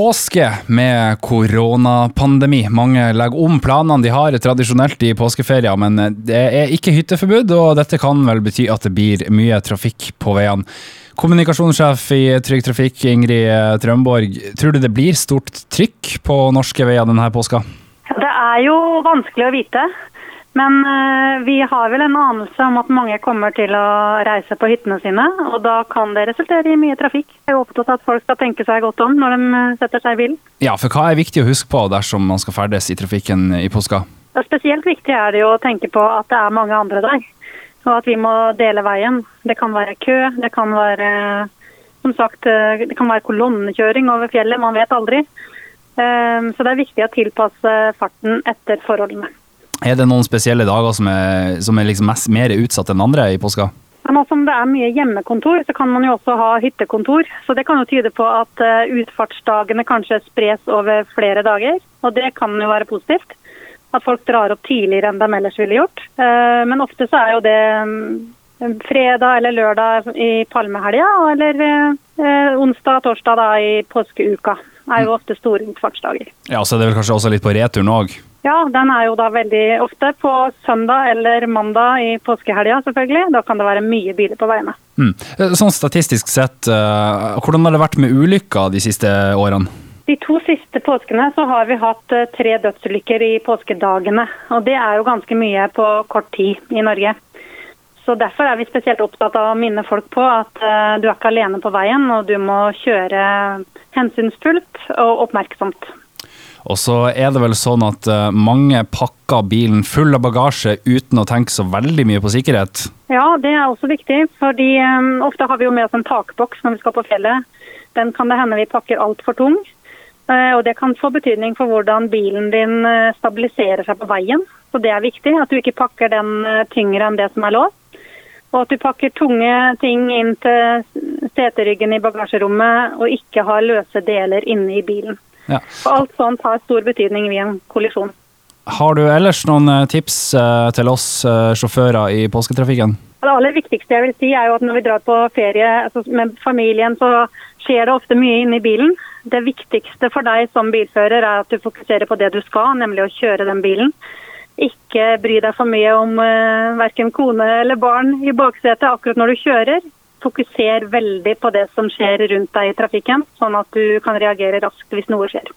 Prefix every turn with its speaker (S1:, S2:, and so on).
S1: Påske med koronapandemi. Mange legger om planene de har tradisjonelt i påskeferier, men det er ikke hytteforbud, og dette kan vel bety at det blir mye trafikk på veiene. Kommunikasjonssjef i Trygg Trafikk, Ingrid Trømborg. Tror du det blir stort trykk på norske veier denne påska?
S2: Det er jo vanskelig å vite. Men uh, vi har vel en anelse om at mange kommer til å reise på hyttene sine. Og da kan det resultere i mye trafikk. Jeg er opptatt av at folk skal tenke seg godt om når de eh, setter seg i bilen.
S1: Ja, for hva er viktig å huske på dersom man skal ferdes i trafikken i påska?
S2: Ja, spesielt viktig er det jo å tenke på at det er mange andre der. Og at vi må dele veien. Det kan være kø, det kan være som sagt, eh, det kan være kolonnekjøring over fjellet. Man vet aldri. Så det er viktig å tilpasse farten etter forholdene.
S1: Er det noen spesielle dager som er, som er liksom mest, mer utsatt enn andre i påska?
S2: Nå som det er mye hjemmekontor, så kan man jo også ha hyttekontor. Så det kan jo tyde på at uh, utfartsdagene kanskje spres over flere dager. Og det kan jo være positivt. At folk drar opp tidligere enn de ellers ville gjort. Uh, men ofte så er jo det um, fredag eller lørdag i palmehelga, eller uh, onsdag-torsdag da i påskeuka. Det er jo ofte store utfartsdager.
S1: Ja, Så er det vel kanskje også litt på returen òg?
S2: Ja, den er jo da veldig ofte på søndag eller mandag i påskehelga, selvfølgelig. Da kan det være mye biler på veiene.
S1: Mm. Sånn statistisk sett, uh, hvordan har det vært med ulykker de siste årene?
S2: De to siste påskene så har vi hatt uh, tre dødsulykker i påskedagene. Og det er jo ganske mye på kort tid i Norge. Så Derfor er vi spesielt opptatt av å minne folk på at du er ikke alene på veien, og du må kjøre hensynsfullt og oppmerksomt.
S1: Og så er det vel sånn at uh, mange pakker bilen full av bagasje uten å tenke så veldig mye på sikkerhet?
S2: Ja, det er også viktig. fordi um, ofte har vi jo med oss en takboks når vi skal på fjellet. Den kan det hende vi pakker altfor tung. Uh, og det kan få betydning for hvordan bilen din stabiliserer seg på veien. Så det er viktig at du ikke pakker den tyngre enn det som er lov. Og at du pakker tunge ting inn til seteryggen i bagasjerommet og ikke har løse deler inne i bilen. Ja. Og alt sånt har stor betydning ved en kollisjon.
S1: Har du ellers noen eh, tips eh, til oss eh, sjåfører i påsketrafikken?
S2: Det aller viktigste jeg vil si er jo at når vi drar på ferie altså med familien, så skjer det ofte mye inne i bilen. Det viktigste for deg som bilfører er at du fokuserer på det du skal, nemlig å kjøre den bilen. Ikke bry deg for mye om uh, verken kone eller barn i baksetet akkurat når du kjører fokuser veldig på det som skjer rundt deg i trafikken, sånn at du kan reagere raskt hvis noe skjer.